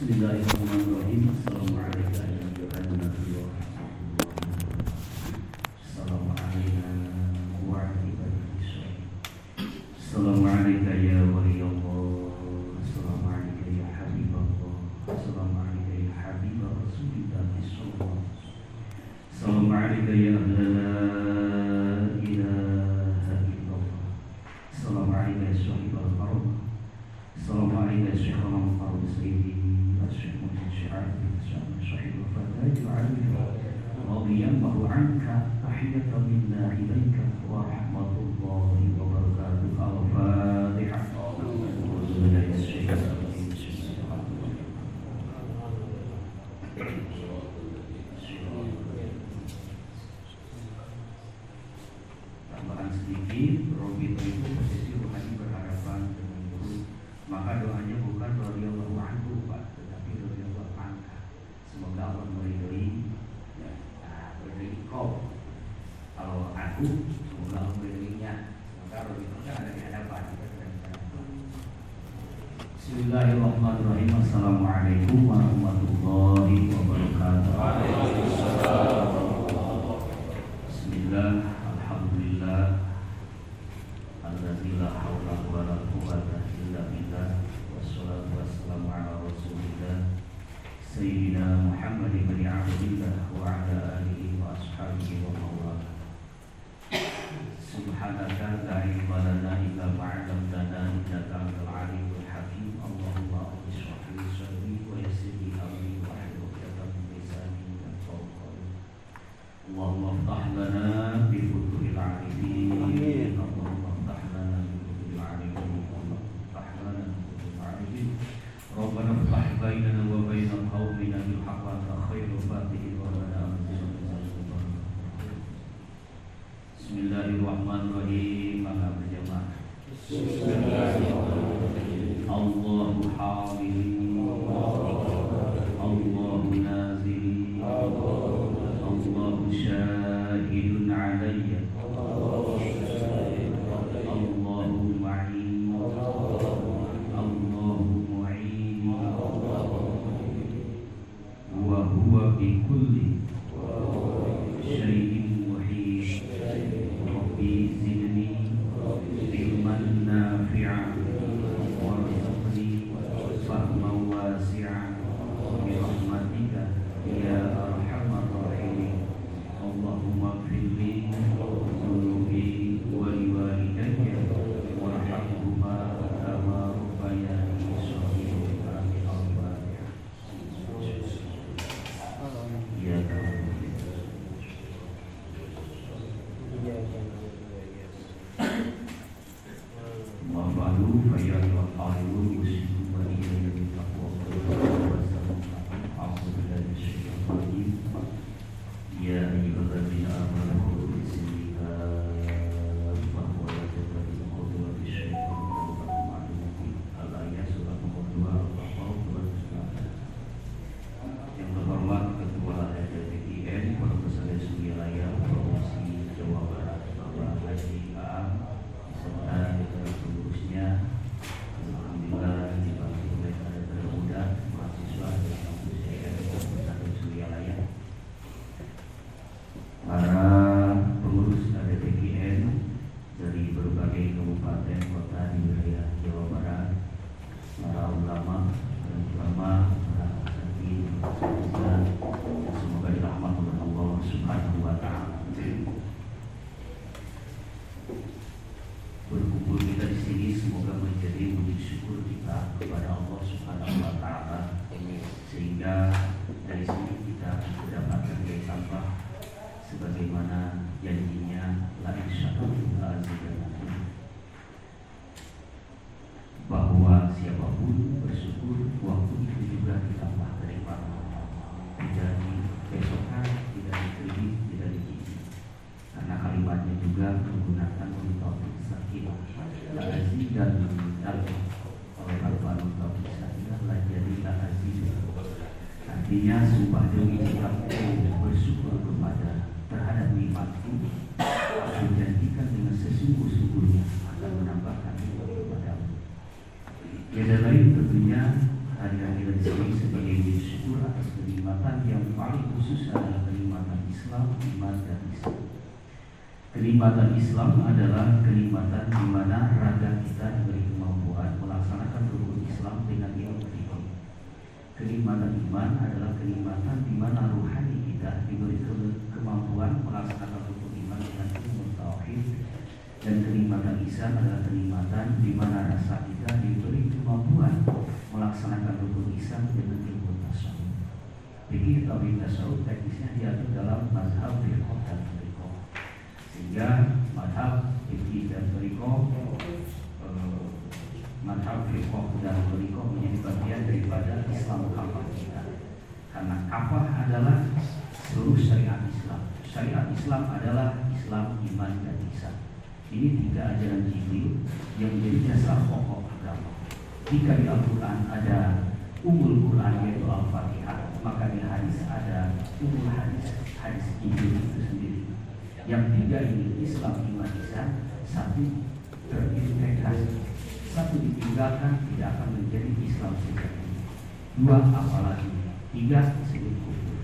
بسم الله الرحمن الرحيم. السلام عليك أيها النبي ورحمة الله kenikmatan di mana raga kita diberi kemampuan melaksanakan rukun Islam dengan ilmu fikih. Kenikmatan iman adalah kenikmatan di mana ruhani kita diberi kemampuan melaksanakan rukun iman dengan ilmu tauhid dan kenikmatan Islam adalah kenikmatan di mana rasa kita diberi kemampuan melaksanakan rukun Islam dengan ilmu tasawuf. Jadi tauhid tasawuf teknisnya diatur dalam mazhab firqah dan firqah. Sehingga mazhab dan firqah eh, mazhab firqah dan firqah menjadi bagian daripada Islam kafah kita. Karena kafah adalah seluruh syariat Islam. Syariat Islam adalah Islam, iman, dan ihsan. Ini tiga ajaran Jibril yang menjadi dasar pokok agama. Jika di Al-Quran ada umul Quran yaitu Al-Fatihah, maka di hadis ada umul hadis, hadis Jibril itu sendiri. Yang tiga ini Islam, iman, ihsan, satu terintegrasi, satu ditinggalkan tidak akan menjadi Islam sejati. Dua apalagi, tiga disebut kufur.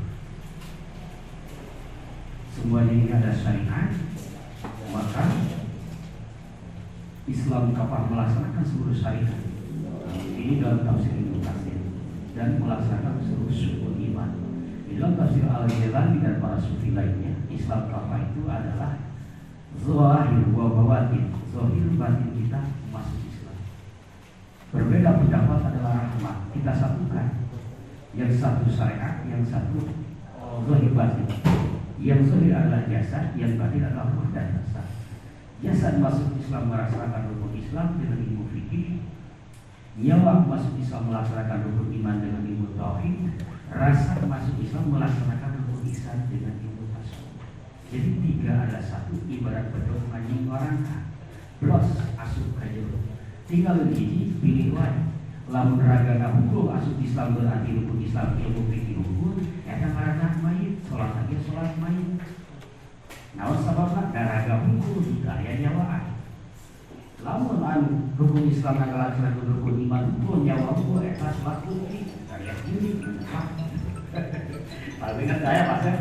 Semuanya ini ada syariat, maka Islam kapal melaksanakan seluruh syariat ini dalam tafsir Ibnu Katsir dan melaksanakan seluruh syukur iman. Di dalam tafsir Al-Ghazali dan para sufi lainnya, Islam kapal itu adalah zahir wa bawatin. Zahir batin kita masuk Islam. Berbeda pendapat adalah rahmat. Kita satukan. Yang satu syariat, yang satu zahir batin. Yang zahir adalah jasad, yang batin adalah ruh dan rasa. Jasad masuk Islam melaksanakan rukun Islam dengan ilmu fikih, nyawa masuk Islam melaksanakan rukun iman dengan ilmu tauhid, rasa masuk Islam melaksanakan rukun ihsan dengan ilmu. Jadi tiga ada satu ibarat bedok anjing orang Bros asup kayu. Tinggal gigi pilih wae. Lamun raga hukum asup Islam berarti rukun Islam ilmu fikih hukum, eta ngaranna mayit, salat lagi salat mayit. Naon sababna garaga hukum daya nyawaan. Lamun anu rukun Islam adalah rukun iman hukum nyawa hukum eta salat kunci daya ini. Kalau ingat saya pasnya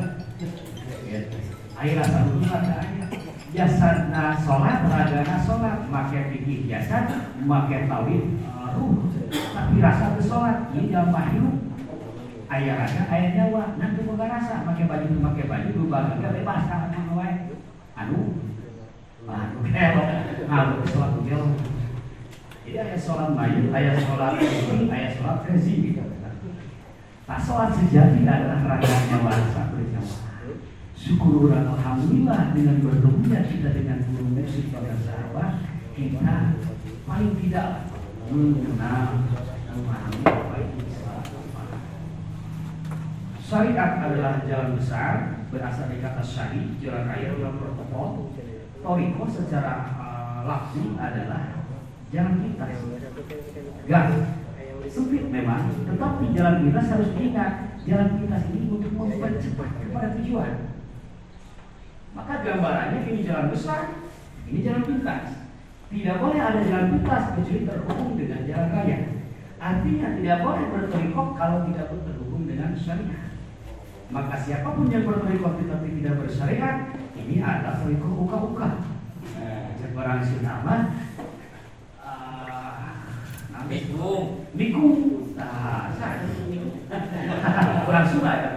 Air rasa dulu ada. Ayat Jasadna sholat, ragana sholat. Makai fikih jasad, makai tawid ruh. Tapi rasa sholat, ini dalam wahyu Ayah raga, ayah nyawa. Nanti bukan rasa, makai baju makai baju Berubah gak bebas, tangan mengawai Anu? Anu kelo, ngalu sholat kelo Jadi ayah sholat bayu, ayah sholat ayah sholat rezi gitu Nah sholat sejati adalah raga nyawa rasa bernyawa Syukur orang Alhamdulillah dengan bertemunya kita dengan guru musik pada sahabat kita paling tidak mengenal memahami apa itu Islam. Syariat adalah jalan besar berasal dari kata syari, jalan raya dalam protokol. Toriko secara uh, lafzi adalah jalan kita. Gas sempit memang, tetapi jalan kita harus diingat jalan kita ini untuk mempercepat kepada tujuan. Maka gambarannya ini jalan besar, ini jalan pintas. Tidak boleh ada jalan pintas kecuali terhubung dengan jalan raya. Artinya tidak boleh bertorikok kalau tidak terhubung dengan syariat. Maka siapa pun yang bertorikok tetapi tidak bersyariat, ini adalah torikok uka-uka. Sebarang sinama, Mikung. Mikung. Nah, saya kurang suka ya.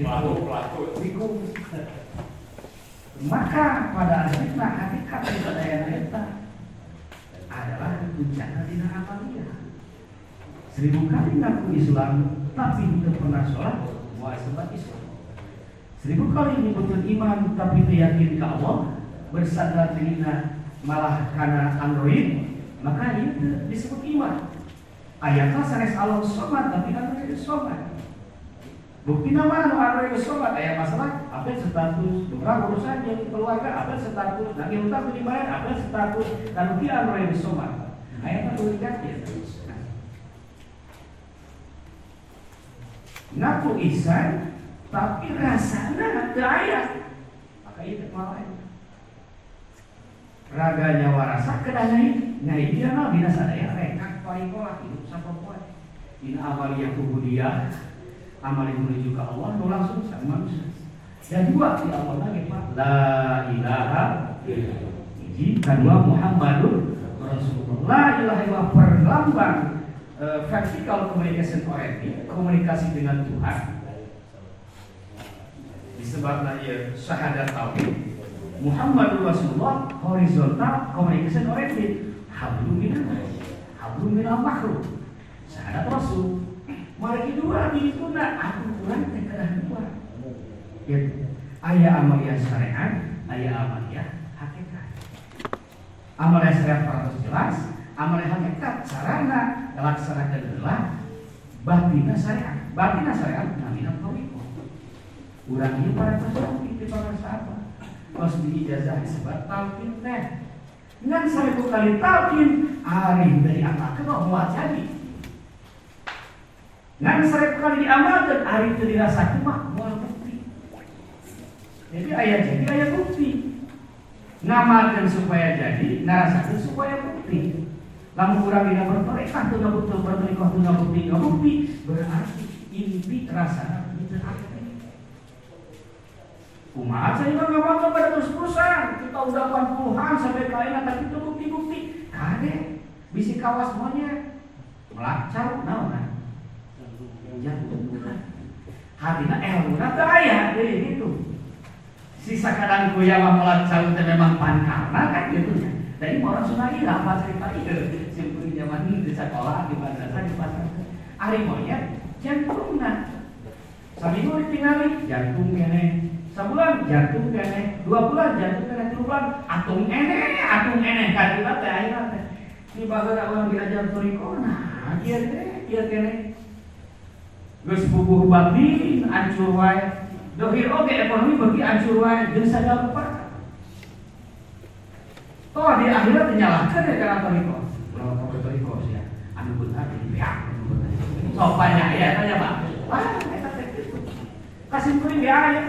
Pelaku, pelaku. Mikung. Maka pada akhirnya hakikat kebudayaan kita adalah bencana di amalia. Seribu kali ngaku Islam, tapi tidak pernah sholat, wah sebab Islam. Seribu kali menyebutkan iman, tapi tidak yakin ke Allah, bersandar dirinya malah karena Android, maka itu disebut iman. Ayatnya sanes Allah somat, tapi Android somat. Bukti nama itu sholat ayat masalah apa status beberapa urusan yang keluarga apa status nah yang utang dibayar apa status dan dia itu sholat ayat itu dikat ya ngaku isan tapi rasanya ke ayat maka itu malah raganya warasa kedangai nah ini. Dia mah bina sadaya rekak paling kolak hidup sampai kuat in amaliyah kubudiyah amal yang menuju ke Allah nu langsung sama manusia dan dua di awal lagi pak. La ilaha Iji kedua Muhammadur Rasulullah. La ilaha illallah perlambang uh, vertical communication komunikasi dengan Tuhan. Disebabkan ya syahadat tauhid. Muhammadur Rasulullah horizontal communication oriented hablum minallah hablum minal makhluk. Syahadat Rasul. Mari dua di itu nak aku. Ya, ayah amalia syariat, ayah amalia hakikat. Amalia syariat harus jelas, amalia hakikat sarana laksanakan adalah batina syariat. Batina syariat namina tawiko. Urang ini para tasawuf di para sahabat. Pas di ijazah disebut talqin teh. Ngan seribu kali talqin, arif dari apa ke mau jadi. Ngan seribu kali diamalkan, hari itu mual bukti. Jadi ayat jadi ayat bukti. Ngamalkan supaya jadi, ngarasakan supaya bukti. Lamun kurang dina bertoreka tuh nggak butuh bertoreka tuh nggak bukti nggak bukti berarti inti rasa itu arti. Kumaha saya nggak ngamalkan pada terus terusan kita udah 80-an sampai kalian tapi itu bukti-bukti kade bisi kawas semuanya melacau nah jantung Hadina ilmu na aya deui gitu. Sisa kadang kuya mah melacau teh memang pankarna kan gitu nya. Dari orang sungai lah apa cerita ieu. Simpul zaman di sekolah di madrasah di pasar. Ari monyet jantungna. Saminggu ditinggali jantung kene. Sebulan jantung kene, dua bulan jantung kene, tiga bulan atung ene, atung ene kan kita teh ayeuna teh. Di bagara orang diajar toriko nah, ieu teh, ieu kene Gus bubuh babi ancur wae. Dohir oke ekonomi bagi ancur wae jeung sadar lupa. Toh di akhirat menyalahkan ya karena toriko. Kalau kau toriko sih ya, anu benar di pihak. Sopanya ya tanya pak. Wah. Kasih kuring dia ya.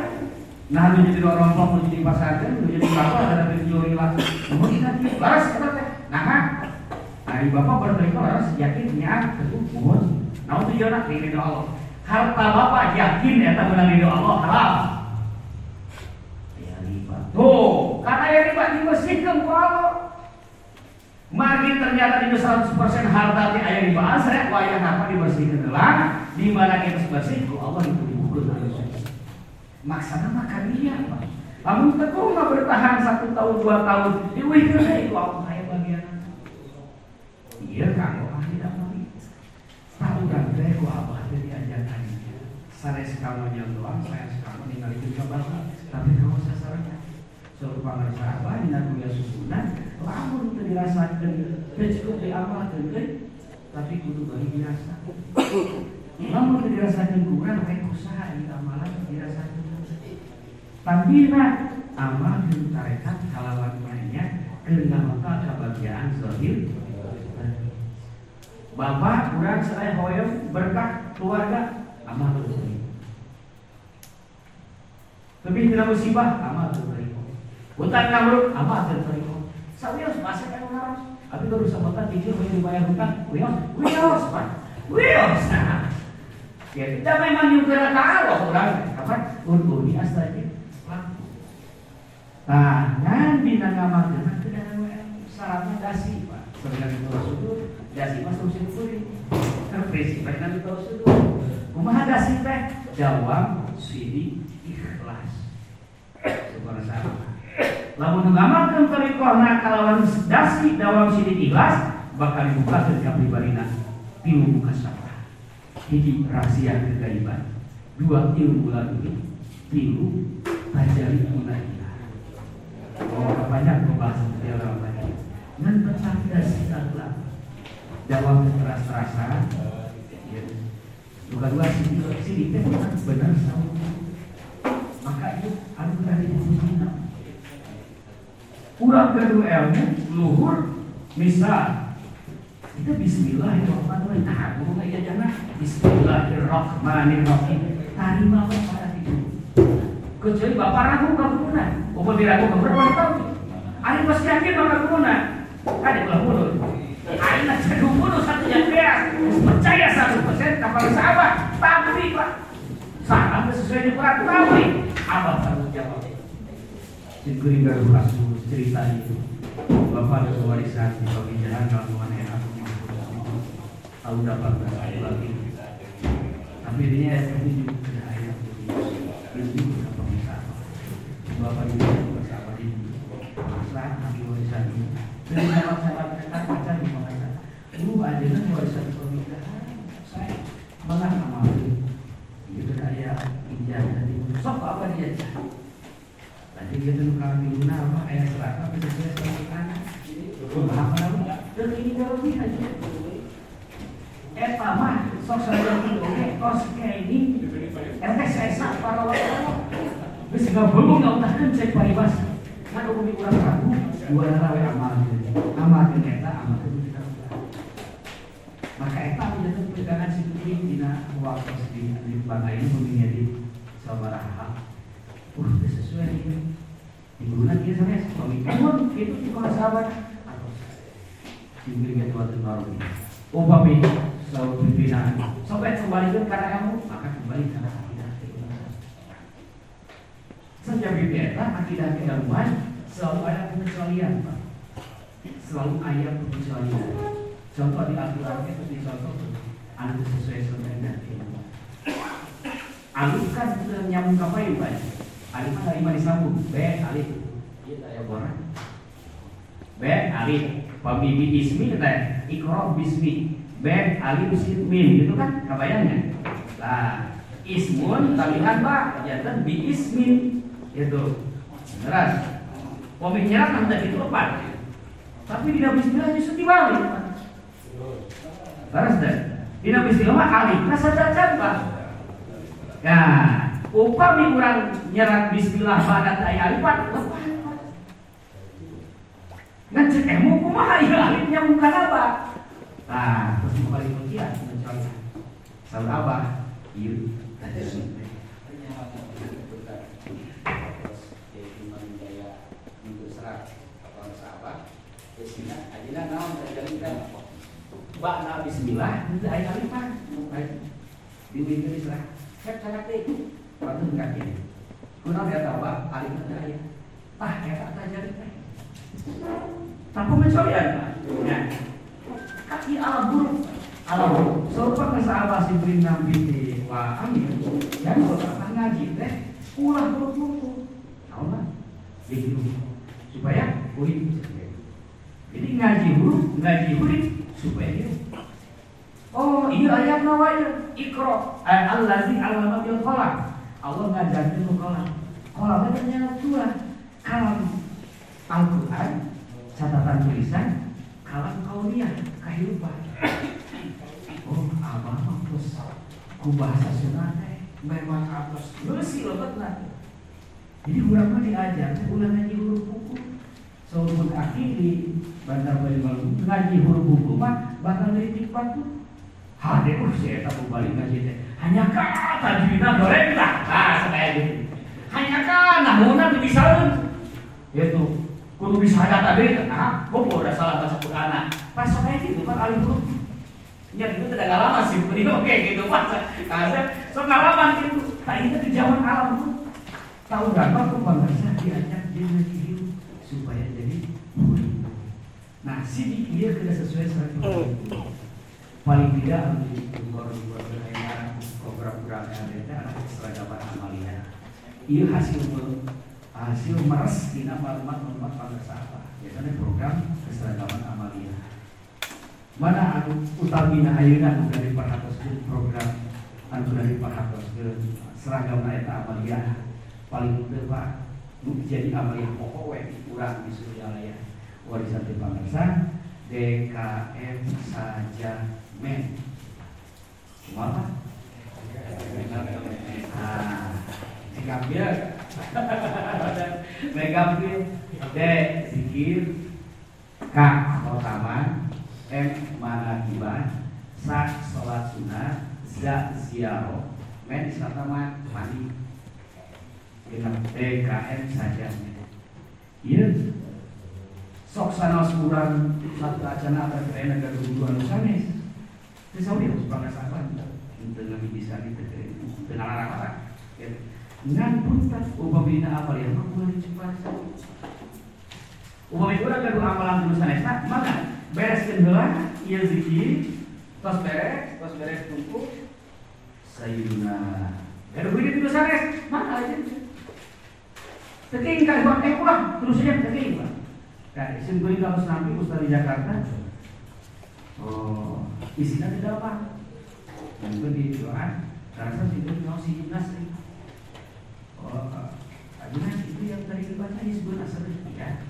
Nah, lu jadi orang tua, lu jadi pasangan, lu jadi bapak, ada pencuri lah. Mau kita laras kita teh. Nah, nah, bapak bertoriko laras yakin niat tentu mohon. Nah, tujuan doa harta bapak yakin ya tak menang ridho Allah haram. Ya riba. Tuh, karena ya riba dibersihkan ku Allah. Mari ternyata di 100% harta di ayah riba asrek wayang apa dibersihkan adalah di mana kita bersih ku Allah itu dibuka. Maksana makan dia, Pak. Namun teguh nggak bertahan satu tahun dua tahun, diwihkan itu Allah saya bagian. Iya kan, orang tidak mau. Tahu dan ku Allah saya yang doang, saya sekarang tinggal itu coba tapi kamu sasarannya serupa sahabat di nabi susunan lamun itu dirasakan cukup diamalkan kan tapi kudu bagi dirasa. Lamun itu dirasakan kurang kayak usaha di amalan dirasakan? Tambina amal dan tarekat kalawan lainnya kena maka kebahagiaan zahir. Bapak kurang saya hoyong berkah keluarga amal Lebih tidak musibah amal terima. Hutang kamruk amal terima. Sawios masih kan harus. Tapi kalau bisa hutang kecil mau dibayar hutang, wios, wios pak, wios. Nah, ya kita memang juga kalau orang apa urbuni asalnya Nah, nanti nama dengan tidak syaratnya dasi pak. Sebenarnya itu sudut, dasi mas harus itu Terpresi, baik nanti tahu sudut. Kumaha dasi teh? Jawab. Subhanallah. Lamun ngamalkeun tarikohna kalawan dasi dawam sidi ikhlas bakal dibuka ke pribadina tilu buka sapa. Hiji rahasia kegaiban. Dua ilmu lalu tilu tajari munailah. Oh, banyak membahas lain. Dan tentang dasi kalah. Jawab keras-kerasan Bukan dua sini, sini teh benar sama. Maka itu anu berada di sini. Kurang kedua ilmu, luhur, misal itu Bismillahirrahmanirrahim. Nah, guru aja jangan Bismillahirrahmanirrahim. Tarima pada itu. Kecuali bapak ragu kebunan. Upah diragu keberapa tahun. Ari pasti yakin bakal kebunan. Kan itu mulut. Aina cedu mulut satu jam percaya satu persen kapal sahabat tapi pak Salam sesuai dengan tapi apa tanggung jawab? Sikuring garuh kasus cerita itu. Bapak ada warisan di bagi jalan kalau mana aku tahu dapat lagi. Tapi dia ini juga ada ayat ini juga pemisah. Bapak juga bersama di masa nabi warisan ini. Dan sahabat-sahabat kita baca di mana? Lu aja kan warisan pernikahan. Saya malah amal itu kayak ijazah di sok apa dia tadi kita nukar di luna apa ayat serata apa sesuai sama anak apa namanya dan ini kalau ini aja eh mah sok saya itu oke kos kayak ini RT saya para waktu nggak belum nggak utahkan cek paribas kan aku kurang ragu dua rawe amal amal ternyata amal itu kita maka eta menjadi pegangan si kucing dina waktu di di bangga ini mungkin di saudara hak uh sesuai ini. Digunakan dia sampai suami kamu itu di sahabat. Atau tinggal dia tua tua ini. Oh babi selalu pimpinan sampai kembali ke karena kamu maka kembali karena akidah sejak bibeta akidah keilmuan selalu ada pengecualian pak. Selalu ada pengecualian. Contoh di Al-Quran itu di contoh anu sesuai ilmu alif kan nyambung ke payu kan alif kan mana disambung. B alif. Iya saya borang b alif. Pemibi ismi kita ikro bismi. B alif mim. Gitu kan kebayangnya lah ismun talihan pak. Jantan bi ismin itu beneran pemikiran kan tadi itu lepas tapi tidak bismillah justru dibalik Terus deh, di nabi istilah alif rasa cacat pak. Nah, upami kurang nyerat bismillah pada ayat alif pak. Ngecek emu kumaha ya alifnya bukan apa? Nah, terus kembali ujian mencoba. Sama apa? Iya, Ba'na bismillah itu ayat alif kan di window Islam cek cara teh waktu kaki kuna dia tahu pak. Alif itu ayat ah ya tak tajari tanpa mencoyan ya. Kaki ala buruk. Ala buruk. Sopan ke sahabat si beri nabi di wa amin. Dan kalau tak ngaji teh ulah buruk buruk tahu lah begitu supaya uin jadi ngaji huruf ngaji huruf supaya dia Oh iya ayat nawaya ikro eh, allazi alama bil qalam. Allah ngajarin itu qalam qalam itu ternyata dua kalam Al-Quran catatan tulisan kalam kauniyah kehidupan. Oh mah terus ku bahasa Sunda memang apes bersih loh lah jadi mah diajar ulah ngaji huruf buku Saudara akhir di Bandar Bali Maluku ngaji huruf buku mah bakal dari tikpat tuh oh saya tak balik ngaji teh. Hanya kata jina goreng lah. Ah saya gitu. Hanya kan namunan dibisareun. Itu kudu bisa ada tadi ah kok udah salah baca Quran. Pas kayak gitu kan alih huruf. Ya itu tidak lama sih, ini oke gitu pas. Karena so ngalaman gitu. Tak itu di zaman alam tuh. Tahu berapa kok bangsa diajak dia supaya. Nah, sidik dia tidak sesuai sama paling tidak untuk program program yang ada adalah keseragaman amalia. Ia hasil hasil meres dina maklumat-maklumat pada sahabat. Biasanya program keseragaman amalia. Mana anu utamina ayeuna anu dari perhatoskeun program anu dari perhatoskeun seragam eta amalia paling teu Jadi amalia pokok we urang di Suryalaya warisan di pamirsa DKM saja men. Apa? Ah digambil megambil D zikir. K khotaman. M manakiban Sa sholat sunnah. Z ziarah. Men isataman mandi Dengan DKM saja Iya Sok sana kurang Satu acana ada keren Ada kebutuhan sanes Terus harus bangsa apa? Dengan bisa diterima dengan arah-arah. Ya. Ngan punta upamina amal yang mampu dicoba. Upamina orang kadu amalan dulu sanesna, maka bereskeun heula ieu zikir, tos beres, tos beres tungku sayuna. Kadu kudu dulu sanes, maka aja. Teking kan buat eh pulang, terus aja teking Pak. Nah, isim kuring kalau senampi Ustaz di Jakarta. Oh, isinya tidak apa. Yang itu di doa, karena itu mau si Yunas Oh, Ajunan itu yang tadi dibaca disebut asal ya.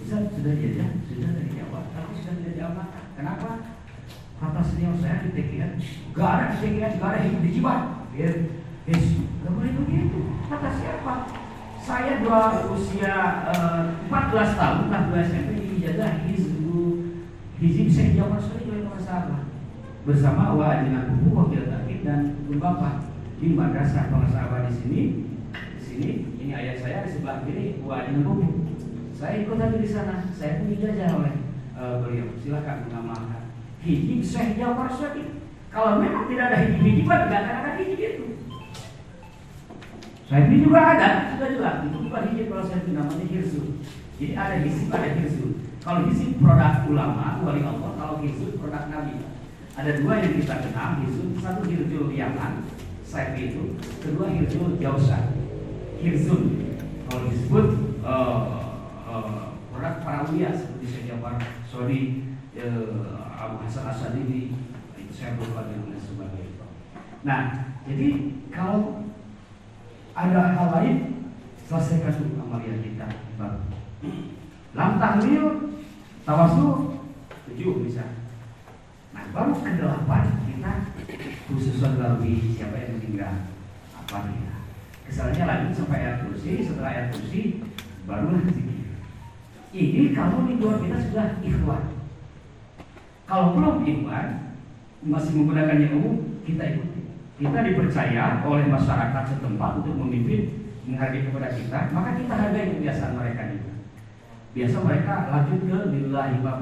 Bisa sudah ya, sudah dari jawab. Kalau sudah tidak jawab, kenapa? Kata senior saya di TKN, gak ada di TKN, gak ada hidup di Jibat. Ya, yes, gak boleh begitu. Kata siapa? Saya dua usia uh, 14 tahun, nah dua SMP dijaga hizbu hizib saya jawab saya oleh sahabat bersama wajinan buku wakil takib dan bapak di madrasah sahabat di sini. Di sini ini ayah saya di sebelah kiri wajinan buku saya ikut lagi di sana. Saya pun dijajah oleh uh, beliau. Silakan mengamalkan hijib saya jawab saya kalau memang tidak ada hijib hijiban tidak akan ada hijib itu saya ini juga ada, sudah jelas. Itu bukan hijab kalau saya namanya hirsu. Jadi ada hizib, ada hirsu. Kalau hizib produk ulama, wali Allah. Kalau hirsu produk Nabi. Ada dua yang kita kenal, hirsu. Satu hirsul Yaman, saya itu. Kedua hirsul Jausan. Hirsun. Kalau disebut uh, uh, produk para ulia seperti saya jawab sorry uh, Abu Hasan Asadili itu saya lupa dan sebagainya. Nah, jadi kalau ada hal lain? Selesaikan dulu amalia kita baru lam tahlil tawasul tujuh bisa. Nah baru ke delapan kita khususan lalui siapa yang meninggal? Apa dia? Kesannya lanjut sampai ayat kursi setelah ayat kursi barulah zikir. Ini kalau di luar kita sudah ikhwan. Kalau belum ikhwan masih menggunakan yang umum kita ikuti kita dipercaya oleh masyarakat setempat untuk memimpin menghargai kepada kita, maka kita hargai kebiasaan mereka juga. Biasa mereka lanjut ke lillahi wa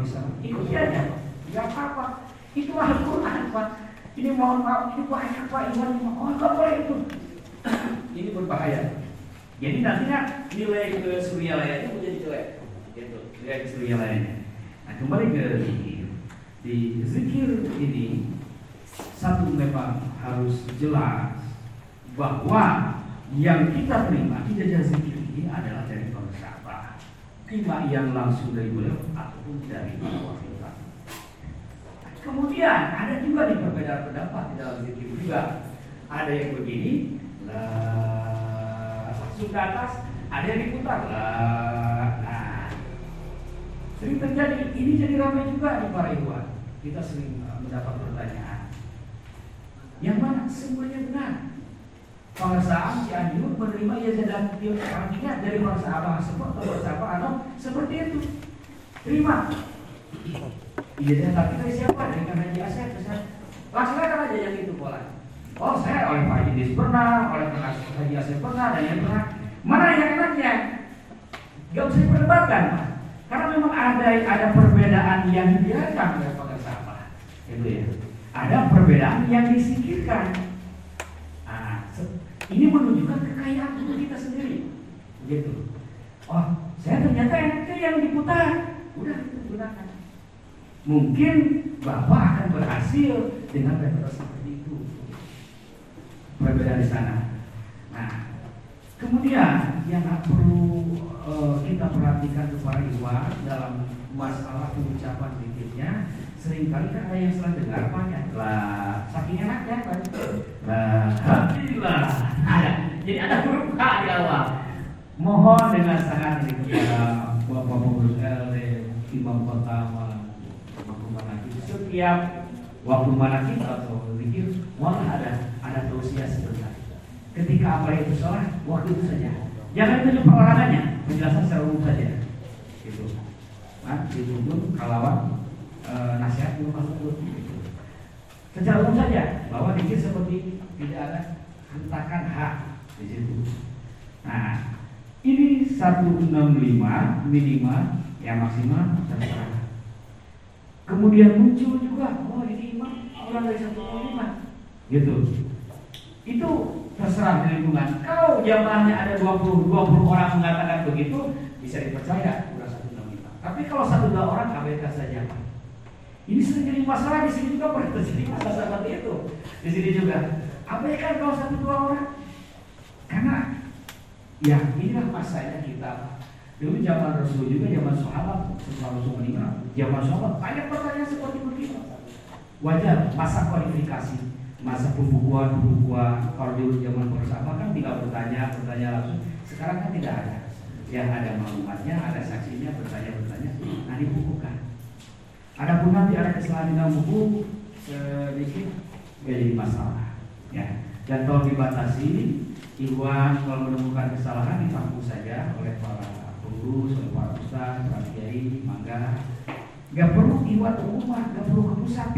ikuti aja, nggak apa-apa. Itu Al-Quran, Pak. Ini mohon maaf, ini banyak Pak Iwan, oh nggak boleh itu. ini berbahaya. Jadi nantinya nilai ke surya layarnya menjadi jelek. Gitu, nilai ke surya layarnya. Nah kembali ke zikir. Di zikir ini satu memang harus jelas bahwa yang kita terima di jajah zikir ini adalah dari sahabat terima yang langsung dari beliau ataupun dari wakil kemudian ada juga di perbedaan pendapat di dalam zikir juga. Ada yang begini langsung ke atas ada yang diputar lah sering terjadi. Ini jadi ramai juga di para ikhwan. Kita sering mendapat pertanyaan yang mana semuanya benar. Para sahabat Cianjur menerima ia dan artinya dari para sahabat tersebut atau para sahabat atau seperti itu. Terima. Iya tapi dari siapa? Dari karena Haji Asep. Laksanakan aja yang itu pola. Oh saya oleh Pak Idris pernah, oleh Pak Haji Asep pernah, dan yang pernah. Mana yang enaknya? Gak usah diperdebatkan. Karena memang ada ada perbedaan yang dibiarkan oleh para sahabat. Itu ya ada perbedaan yang disingkirkan. Nah, ini menunjukkan kekayaan tubuh kita sendiri. Gitu. Oh, saya ternyata enaknya yang diputar. Udah kita gunakan. Mungkin Bapak akan berhasil dengan metode seperti itu. Perbedaan di sana. Nah, kemudian yang perlu uh, kita perhatikan kepada Iwan dalam masalah pengucapan zikirnya sering kali kan ada yang salah dengar banyak lah saking enaknya kan lah alhamdulillah. Ada. Jadi ada huruf H di awal. Mohon dengan sangat kepada bapak pengurus LD imam kota waktu mana kita setiap waktu mana kita atau zikir malah ada ada tausiah sebentar. Ketika apa itu salah waktu itu saja. Jangan tunjuk perorangannya penjelasan secara umum saja. Itu nah dituntut kalawan e, nasihat belum masuk gitu. Secara umum saja bahwa dikir seperti tidak ada hentakan hak di situ. Nah, ini 165 minimal yang maksimal terserah. Kemudian muncul juga, oh ini imam orang dari 165 gitu. Itu terserah di lingkungan. Kalau jamaahnya ada 20 20 orang mengatakan begitu, bisa dipercaya kurang satu lima. Tapi kalau satu dua orang abaikan saja. Ini sering jadi masalah di sini juga pernah terjadi masalah seperti itu. Di sini juga abaikan kalau satu dua orang. Karena ya inilah masanya kita. Dulu zaman Rasul juga zaman sahabat setelah Rasul meninggal, zaman sahabat banyak pertanyaan seperti begitu. Wajar masa kualifikasi, masa pembukuan pembukuan kalau dulu zaman bersama kan tinggal bertanya bertanya langsung. Sekarang kan tidak ada. Yang ada maklumatnya, ada saksinya, bertanya bertanya, nah dibukukan. Adapun nanti ada kesalahan dalam buku sedikit jadi masalah. Ya. Dan kalau dibatasi, Iwan kalau menemukan kesalahan ditampu saja oleh para pengurus, oleh para ustaz, para kiai, mangga. Gak perlu Iwan rumah, gak perlu ke pusat.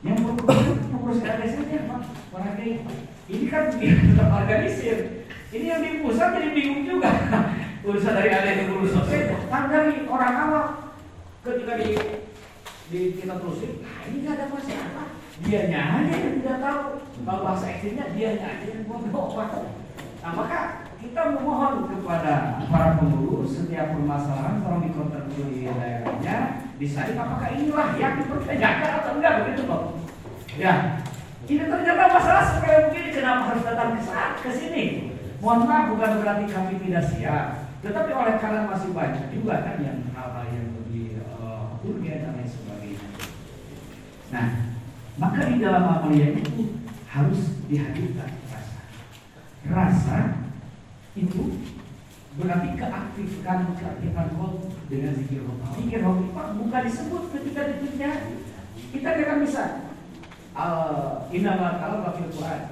Yang perlu ke pengurus RT saja pak, para kiai. Ini kan tetap organisir. Ini yang di pusat jadi bingung juga. Urusan dari ada yang urus sosial, dari orang awam ketika di, di kita terusin, nah ini gak ada masalah. Dianya aja yang tidak tahu. Kalau bahasa ekstrimnya dianya aja yang bodoh. Nah maka kita memohon kepada para pengurus setiap permasalahan tolong dikontrol di daerahnya disaring apakah inilah yang dipertanyakan atau enggak begitu loh. Ya, ini ternyata masalah supaya begini kenapa harus datang ke saat ke sini. Mohon maaf bukan berarti kami tidak siap, tetapi oleh karena masih banyak juga kan yang hal-hal yang lebih uh, urgen dan lain sebagainya. Nah, maka di dalam amalia itu harus dihadirkan rasa. Rasa itu berarti keaktifkan keaktifan roh dengan zikir roh. Zikir roh itu bukan disebut ketika ditulisnya. Kita tidak bisa al inamal kalam wakil Quran.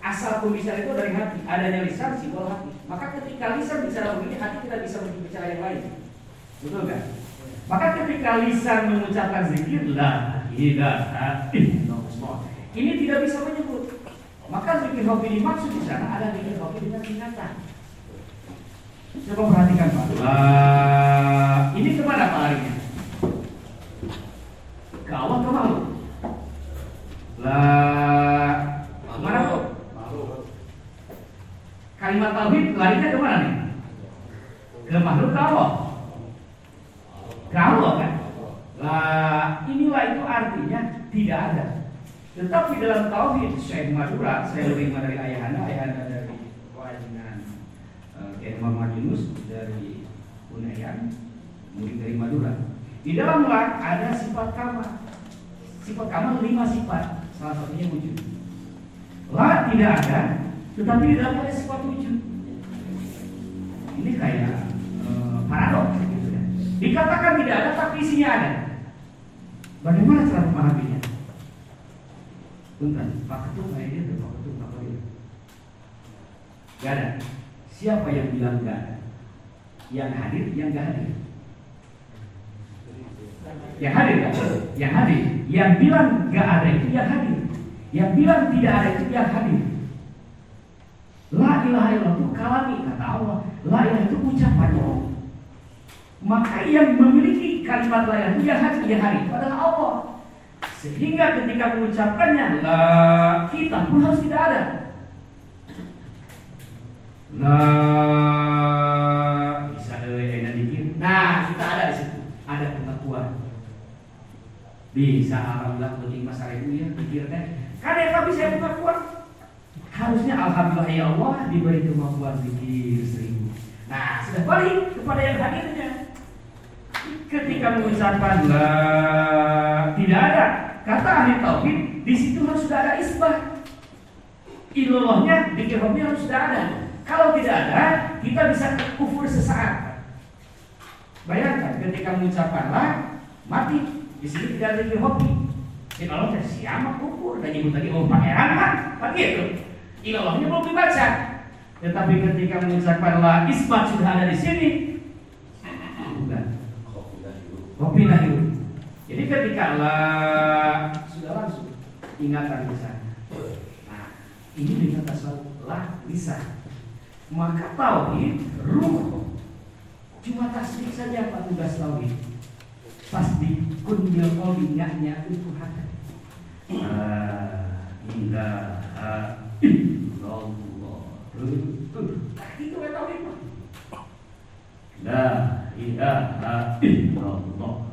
Asal pembicara itu dari hati, adanya lisan simbol hati. Maka ketika lisan bicara begini, hati tidak bisa berbicara yang lain. Betul kan? Maka ketika lisan mengucapkan zikir la ilaha illallah. Ini tidak bisa menyebut. Maka zikir hobi dimaksud di sana ada zikir hobi dengan ingatan. Coba perhatikan Pak. La ini ke mana Pak larinya? Ke ke malu? La mana Pak? Kalimat tauhid larinya ke mana nih? Ke makhluk ke Allah? Ke Allah kan? Lah inilah itu artinya tidak ada. Tetapi dalam tauhid Syekh Madura, saya lebih dari ayahanda, ayahanda dari kewajiban uh, Kiai Muhammad Yunus dari Unayan, murid dari Madura. Di dalam la ada sifat kama. Sifat kama lima sifat, salah satunya wujud. La tidak ada, tetapi di dalam ada sifat wujud. Ini kayak uh, paradoks gitu ya. Dikatakan tidak ada tapi isinya ada. Bagaimana cara memahaminya? Bentar, Pak Ketum kayak dia Pak Ketum apa dia? Gak ada. Siapa yang bilang gak ada? Yang hadir, yang gak hadir. Yang hadir? Yang hadir. Yang bilang gak ada itu yang hadir. Yang bilang tidak ada itu yang hadir. La ilaha illallah itu kalami kata Allah. La ilaha itu ucapan Maka yang memiliki kalimat la ilaha itu yang yang hadir adalah Allah. Sehingga ketika mengucapkannya la kita pun harus tidak ada. La bisa ada dikir. Nah, kita ada di situ. Ada pengakuan. Bisa alhamdulillah kucing masalah itu ya pikirkan. Karena yang bisa pengakuan. Harusnya alhamdulillah ya Allah diberi kemampuan zikir seribu. Nah, sudah balik kepada yang hadirnya. Ketika mengucapkan la tidak ada kata ahli tauhid di situ harus sudah ada isbah. Ilallahnya di harus sudah ada. Kalau tidak ada, kita bisa kufur sesaat. Bayangkan ketika mengucapkan la mati di sini tidak ada hobi. Jadi Allah siapa kufur dan nyebut lagi oh pangeran kan, kan gitu. Ilallahnya belum dibaca. Tetapi ketika mengucapkan la isbat sudah ada di sini, Jadi ketika la sudah langsung ingatan di sana. Nah, ini dengan tasawuf la bisa. Maka tauhid ruh cuma tasbih saja Pak tugas tauhid. Tasbih kun bil qalbi itu hati. La ilaha illallah. Itu tauhid. La ilaha illallah.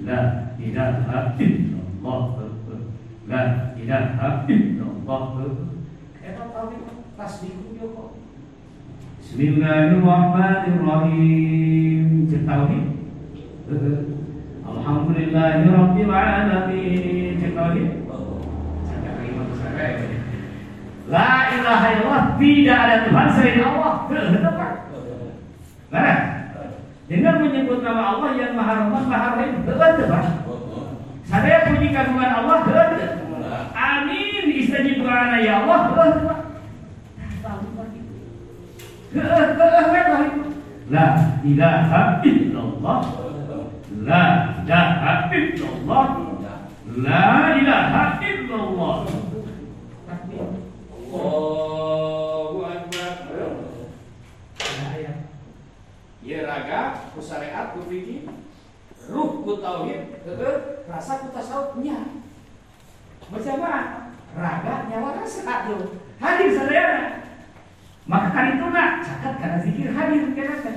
La ilaha illallah. La ilaha illallah. Eta tauhid tasbih kok. Bismillahirrahmanirrahim. Cek tauhid. Alhamdulillahirabbil alamin. Cek tauhid. La ilaha illallah tidak ada Tuhan selain Allah. Dengan menyebut nama Allah yang Maha Rahman, Maha Rahim, Tuhan. Saya puji kandungan Allah, Tuhan. Amin. Istajib doa ya Allah, Tuhan. La ilaha illallah La ilaha illallah La ilaha illallah Allahu Akbar. Ya raga, ku syariat, ku fikih, ruh ku tauhid, rasa ku tasawufnya. Berjamaah, raga nyawa rasa tuh. Hadir sadayana Maka kan itu nak catat karena zikir hadir kan?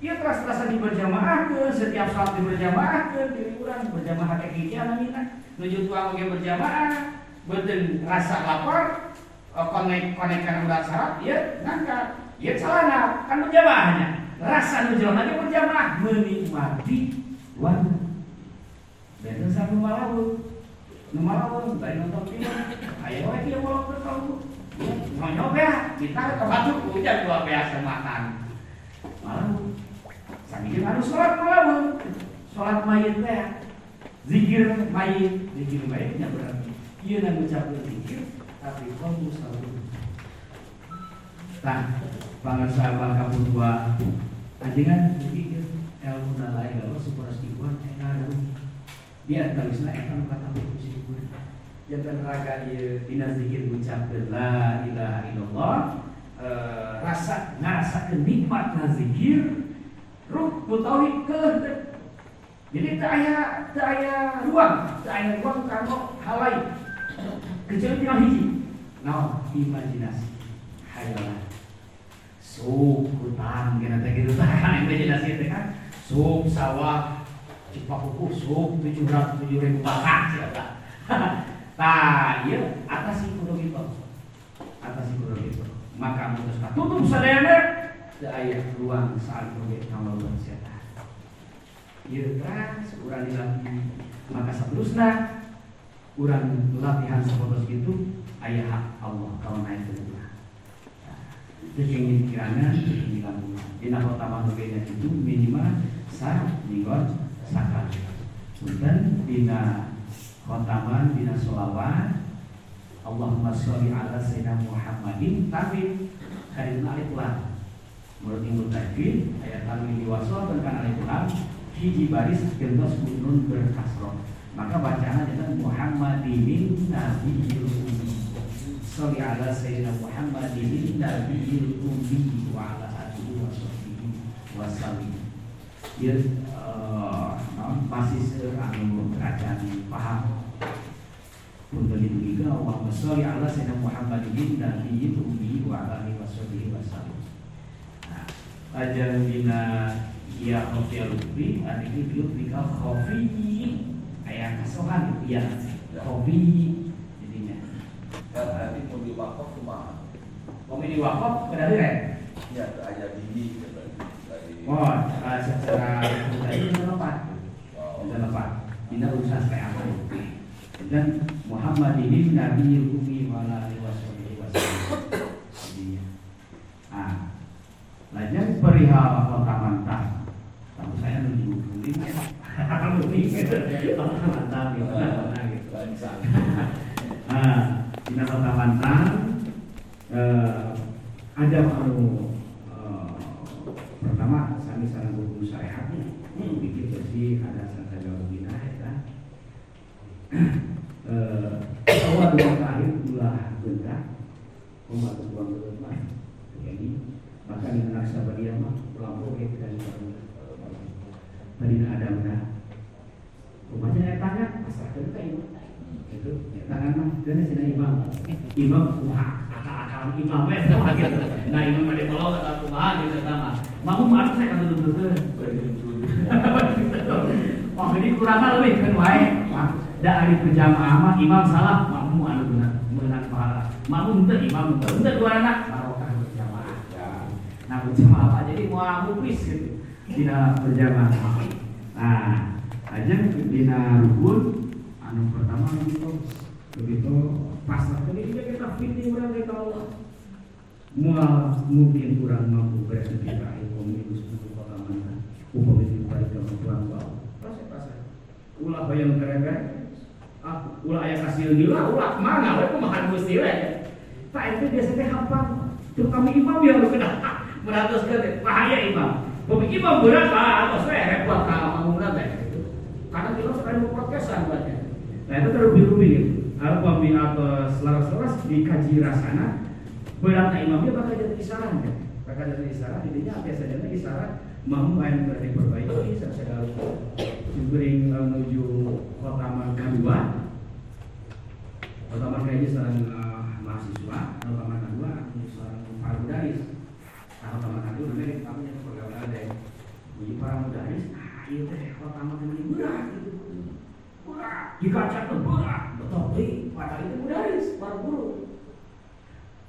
Ia terasa-terasa di berjamaah ke setiap saat di berjamaah ke diri orang berjamaah kayak gini namina nuju tuang oke berjamaah beten rasa lapar konek konekkan udah syarat ya nangka ya celana kan berjamaahnya rasa nuju lagi berjamaah menikmati warna dan satu malawu numalawu dari nonton film ayo wae dia mau bertahu mau nyoba kita ke batu hujan dua biasa makan. Malam. Sambil harus sholat malam. Sholat mayit teh zikir mayit. Zikir mayitnya berarti. Iya nang ucapkan zikir tapi kamu selalu. Nah pangan sahabat kamu dua anjingan zikir ilmu nalai kalau super istighfar enak dia tulisna eta kata istighfar jangan raga dia dina zikir ucapkan la ilaha illallah. E, rasa ngerasa nikmat na zikir. Ruh tauhid ke jadi tak aya tak aya ruang tak aya ruang kanggo halai kecuali tinggal hiji. Nah imajinasi. Hayalan sup hutan kena gitu tah imajinasi teh kan sup sawah cipakuku sup tujuh ratus tujuh ribu bakak siapa Nah, iya atas kudu gitu. Atas kudu gitu. Maka memutuskan tutup sadayana teu aya ruang saat kudu kamaluan setan. Ieu terus urang dilatih. Maka seterusnya urang latihan sapodos gitu aya hak Allah kalau naik ke yang kirana di kampung. Dina kota manugenya itu minimal sa minggon sakali. Dan dina khotaman bina sholawat Allahumma sholli ala sayyidina Muhammadin tapi karena alif lam menurut Ibnu Tajwid ayat tanwin diwasol dan alif lam hiji baris gentos nun berkasroh maka bacaan adalah Muhammadin nabiyil Muhammadin nabiyil ummi wa ala alihi wa sahbihi wa sallim ya masih anu kerajaan paham untuk itu Allahumma sholli ala sayyidina Muhammadin nabiyil ummi wa ala alihi washabihi wasallam. Nah, ajar bina ya khafiyal lutfi ini biut bika khafi ayat kasohan ya jadinya. Kan nanti mau diwakaf cuma Mau ini wakaf berarti ya aja gigi dari Oh, secara tadi itu lepas. Sudah lepas. Tidak usah kayak apa. Dan Muhammad ini Nabi Umi wala alihi wasallam. Ah, lajar perihal mantap. Tahu saya menuju ini. Mantap gitu. Nah, di kota mantap ada anu pertama sami sarang guru syariat bikin bersih ada sangka jauh bina ya awal dua kali ulah benda umat buang berubah jadi maka di anak sahabat dia mah pulang oke dan tadi ada mana rumahnya tanya pasrah ke itu itu tangan dan sini imam imam wah akal-akalan imam wes gitu nah imam ada kalau kata kumaha gitu sama mau maaf saya kata dulu Oh ini kurang lebih kan wae da ari berjamaah mah imam salah makmum anu benar menang pahala makmum teu imam teu teu dua anak barokah berjamaah nah berjamaah apa jadi mau muklis gitu tidak berjamaah nah aja dina rukun anu pertama gitu begitu pas tadi kita fitting orang kita Allah Mual mungkin kurang mampu bereksekusi ilmu minus untuk kota mana. Upah itu baik ke Tuhan bau proses ulah bayang kerega ah ulah ayah kasih gila ulah mana we kumaha gusti we tak itu biasanya hafal. Tuh kami imam yang kena meratus ke bahaya imam. Pemimpin imam berat lah atau saya repot kalau mau teh karena kita sekali mau podcastan buatnya nah itu terlebih rumit apa atau selaras-selaras dikaji rasana beratnya imamnya bakal jadi isaran kan bakal jadi isaran intinya biasanya isaran mau main berarti perbaiki saya harus diberi menuju kota kedua kota ini seorang uh, mahasiswa kota kedua seorang para mudaris nah kota kedua namanya kami yang pergaulan ada jadi para mudaris ah iya teh kota ini berat gitu jika tuh berat betul. Padahal itu mudaris para guru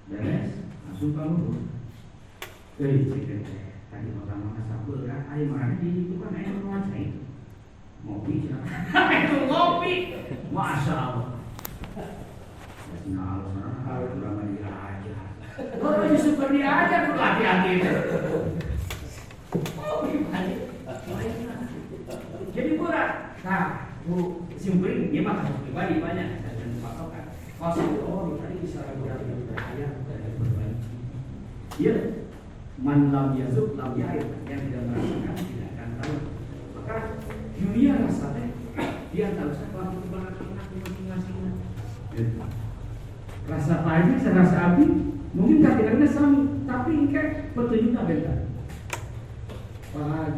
beres langsung kamu eh cek tadi pertama kasabul kan ayo marah. Di itu kan ayo menguasai. Ngopi itu ngopi. Masya Allah nah harus lama dia aja. Kalau Yusuf dia aja? Tuh hati-hati. Itu jadi berat nah bu simpulin dia mah pribadi banyak dan patokan itu oh tadi bisa berat berbahaya dan berbalik iya. Man lam yazuk lam yair yang tidak merasakan tidak akan tahu. Maka dunia rasanya dia tahu siapa belakang masing-masing. Rasa pahitnya saya rasa api mungkin kadang-kadang sami tapi kayak petunjuknya beda. Pak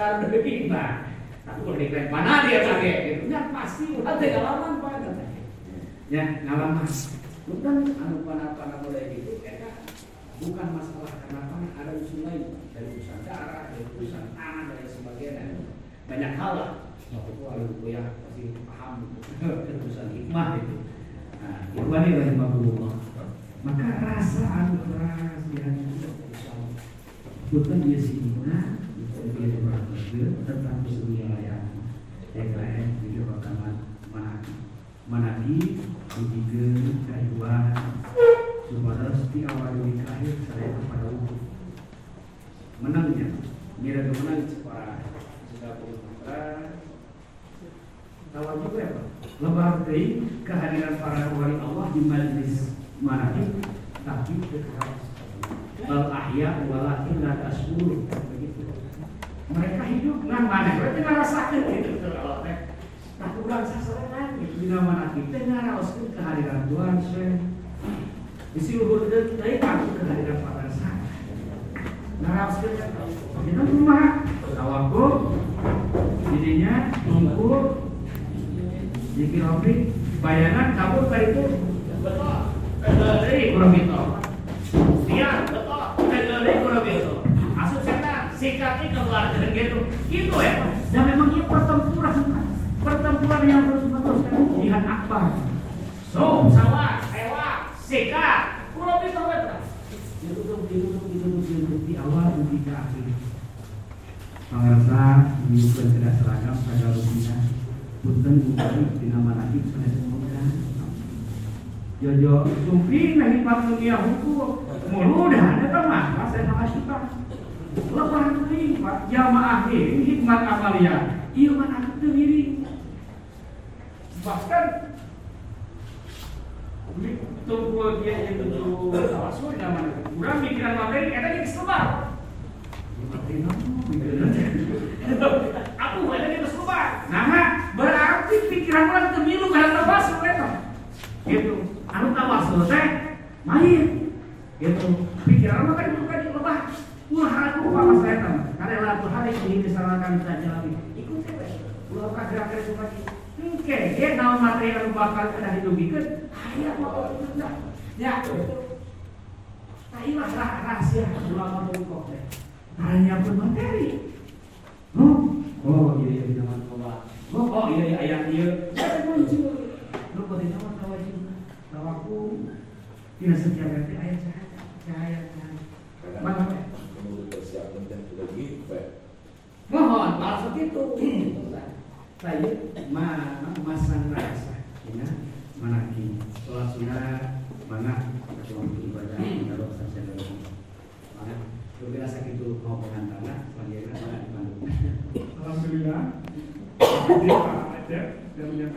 sadar begini pak tapi kalau dikira mana dia kaget gitu. Ya pasti udah pengalaman pak ya ngalaman bukan anu panah-panah mulai gitu. Bukan masalah kenapa ada usul lain dari urusan darah, dari urusan tanah, dan sebagainya banyak hal lah. Waktu itu kalau yang pasti paham urusan hikmah itu nah itu ini rahimahullah maka rasa anu keras di hati bukan dia bukan dia berbeda tentang wilayah EKM juga bakalan manaki manaki kudigen kaiwan supaya setiap awal dari akhir saya kepada wujud menangnya mira kemenang para sudah puluh Tahu juga ya Pak? Lebar dari kehadiran para wali Allah di majlis manajib tapi dekat. Bal ahya walakin la begitu. Mereka hidup ngan mana berarti ngarasakeun gitu kalau teh. Nah, kurang sasaran gitu di mana kita ngaraoskeun kehadiran Tuhan Syekh Isi luhur dari takut kehadiran pada sana. Naraskan kita rumah tawakul, jadinya tunggu, dikiropi, bayangan kabur ke itu betul, dari kurang itu. Dia betul, dari kurang itu. Masuk setan, sikatnya keluar dari gitu, gitu ya. Dan memang ini pertempuran, pertempuran yang terus menerus jihad akbar. So, sawah, ewa, sikat, kurang bisa betul. Ditutup, ditutup, ditutup, ditutup di awal dan di akhir. Pangarsa menyukai tidak seragam pada rupiah. Punten bukan di nama lagi saya semoga. Jojo sumpi nahi dunia hukum mulu dah ada teman saya nama kita. Lepas ini pak jamaah ini hikmat amalia. Iya mana aku diri. Bahkan Tunggu dia yang tujuh tawasul zaman Kurang pikiran materi, jadi kesebar. Aku ada di kesebar. Nah, berarti pikiran orang itu milu karena itu. Gitu. Anu tawasul teh main. Gitu. Pikiran orang kan bukan lebah. Wah, aku apa saya tahu. Karena lalu hari ini disalahkan kita jalani. Ikuti wes. Gerak-gerak suka Oke, dia nama materi yang bakal kena didugikan, ayah mau tidak. Ya, nah inilah rah- rahasia ulama kok teh. Hanya pun materi. Oh, oh iya iya nama Allah. Oh, oh iya iya ayat dia. Saya muncul. Lu kok nama tawajib. Tawaku tidak setiap hari ayat cahaya, cahaya, cahaya. Mana? Menurut persiapan dan gitu. Mohon maksud itu. Saya ma masang rasa, ya, mana kini sholat sunnah, mana? Waktu ibadah, kalau saja dalam mana? Berbeda sakit itu mau pengantarnya, selanjutnya mana? Dibantu. Alhamdulillah. Jadi Pak Aceh dan menyampaikan